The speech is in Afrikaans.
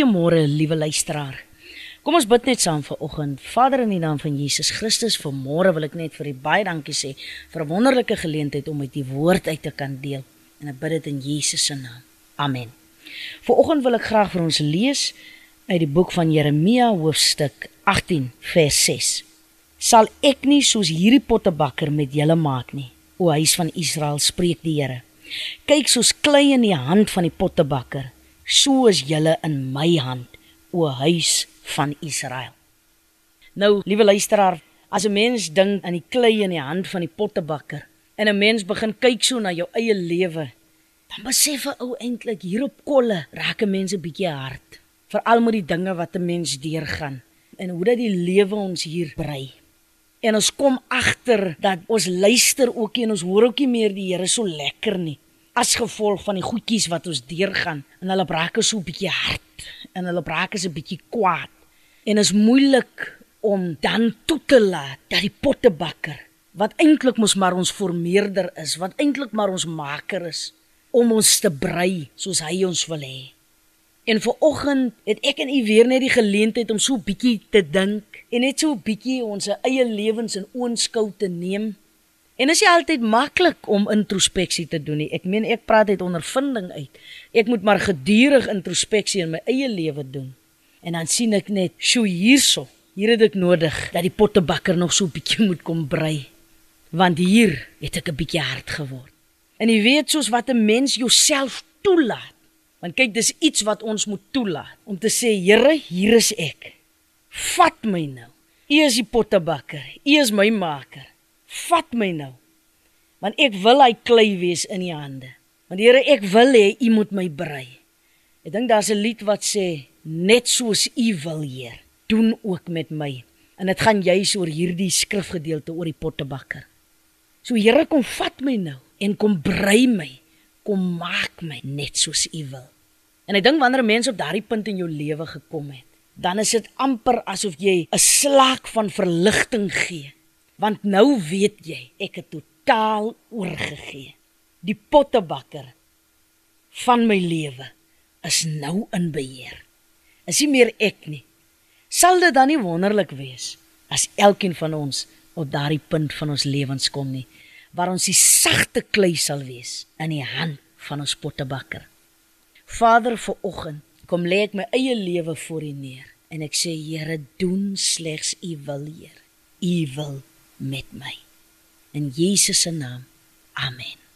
Goeiemôre, liewe luisteraar. Kom ons bid net saam vir oggend. Vader in die naam van Jesus Christus, vanmôre wil ek net vir U baie dankie sê vir 'n wonderlike geleentheid om met U woord uit te kan deel. En ek bid dit in Jesus se naam. Amen. Vanoggend wil ek graag vir ons lees uit die boek van Jeremia hoofstuk 18 vers 6. Sal ek nie soos hierdie pottebakker met julle maak nie, o huis van Israel, spreek die Here. Kyk soos klei in die hand van die pottebakker so is julle in my hand, o huis van Israel. Nou, liewe luisteraar, as 'n mens dink aan die klei in die hand van die pottebakker en 'n mens begin kyk so na jou eie lewe, dan besef 'n ou eintlik hier op kolle raak 'n mens 'n bietjie hard, veral met die dinge wat 'n mens deurgaan en hoe dat die lewe ons hier brei. En ons kom agter dat ons luister ook en ons hoor ook nie meer die Here so lekker nie as gevolg van die goedjies wat ons deurgaan en hulle is so 'n bietjie hard en hulle braak is 'n bietjie kwaad. En is moeilik om dan toe te laat dat die pottebakker wat eintlik mos maar ons formeerder is wat eintlik maar ons maker is om ons te brei soos hy ons wil hê. En vir oggend het ek en u weer net die geleentheid om so 'n bietjie te dink en net so 'n bietjie ons eie lewens in oënskou te neem En is nie altyd maklik om introspeksie te doen nie. Ek meen ek praat uit ondervinding uit. Ek moet maar gedurig introspeksie in my eie lewe doen. En dan sien ek net, "Sjoe, hierso. Hier het ek nodig dat die pottebakker nog so 'n bietjie moet kom brei. Want hier het ek 'n bietjie hard geword." En jy weet soos wat 'n mens jouself toelaat. Want kyk, dis iets wat ons moet toelaat om te sê, "Here, hier is ek. Vat my nou. U is die pottebakker. U is my maker." Vat my nou. Want ek wil hy klei wees in u hande. Want Here, ek wil hê u moet my brei. Ek dink daar's 'n lied wat sê net soos u wil, Heer, doen ook met my. En dit gaan juis oor hierdie skrifgedeelte oor die pottebakker. So Here, kom vat my nou en kom brei my. Kom maak my net soos u wil. En ek dink wanneer mense op daardie punt in jou lewe gekom het, dan is dit amper asof jy 'n slaak van verligting gee want nou weet jy ek het totaal oorgegee. Die pottebakker van my lewe is nou in beheer. Is nie meer ek nie. Sal dit dan nie wonderlik wees as elkeen van ons op daardie punt van ons lewens kom nie waar ons die sagte klei sal wees in die hand van ons pottebakker. Vader, vir oggend kom lê ek my eie lewe voor U neer en ek sê Here, doen slegs U wil, Heer. U wil met my. In Jesus se naam. Amen.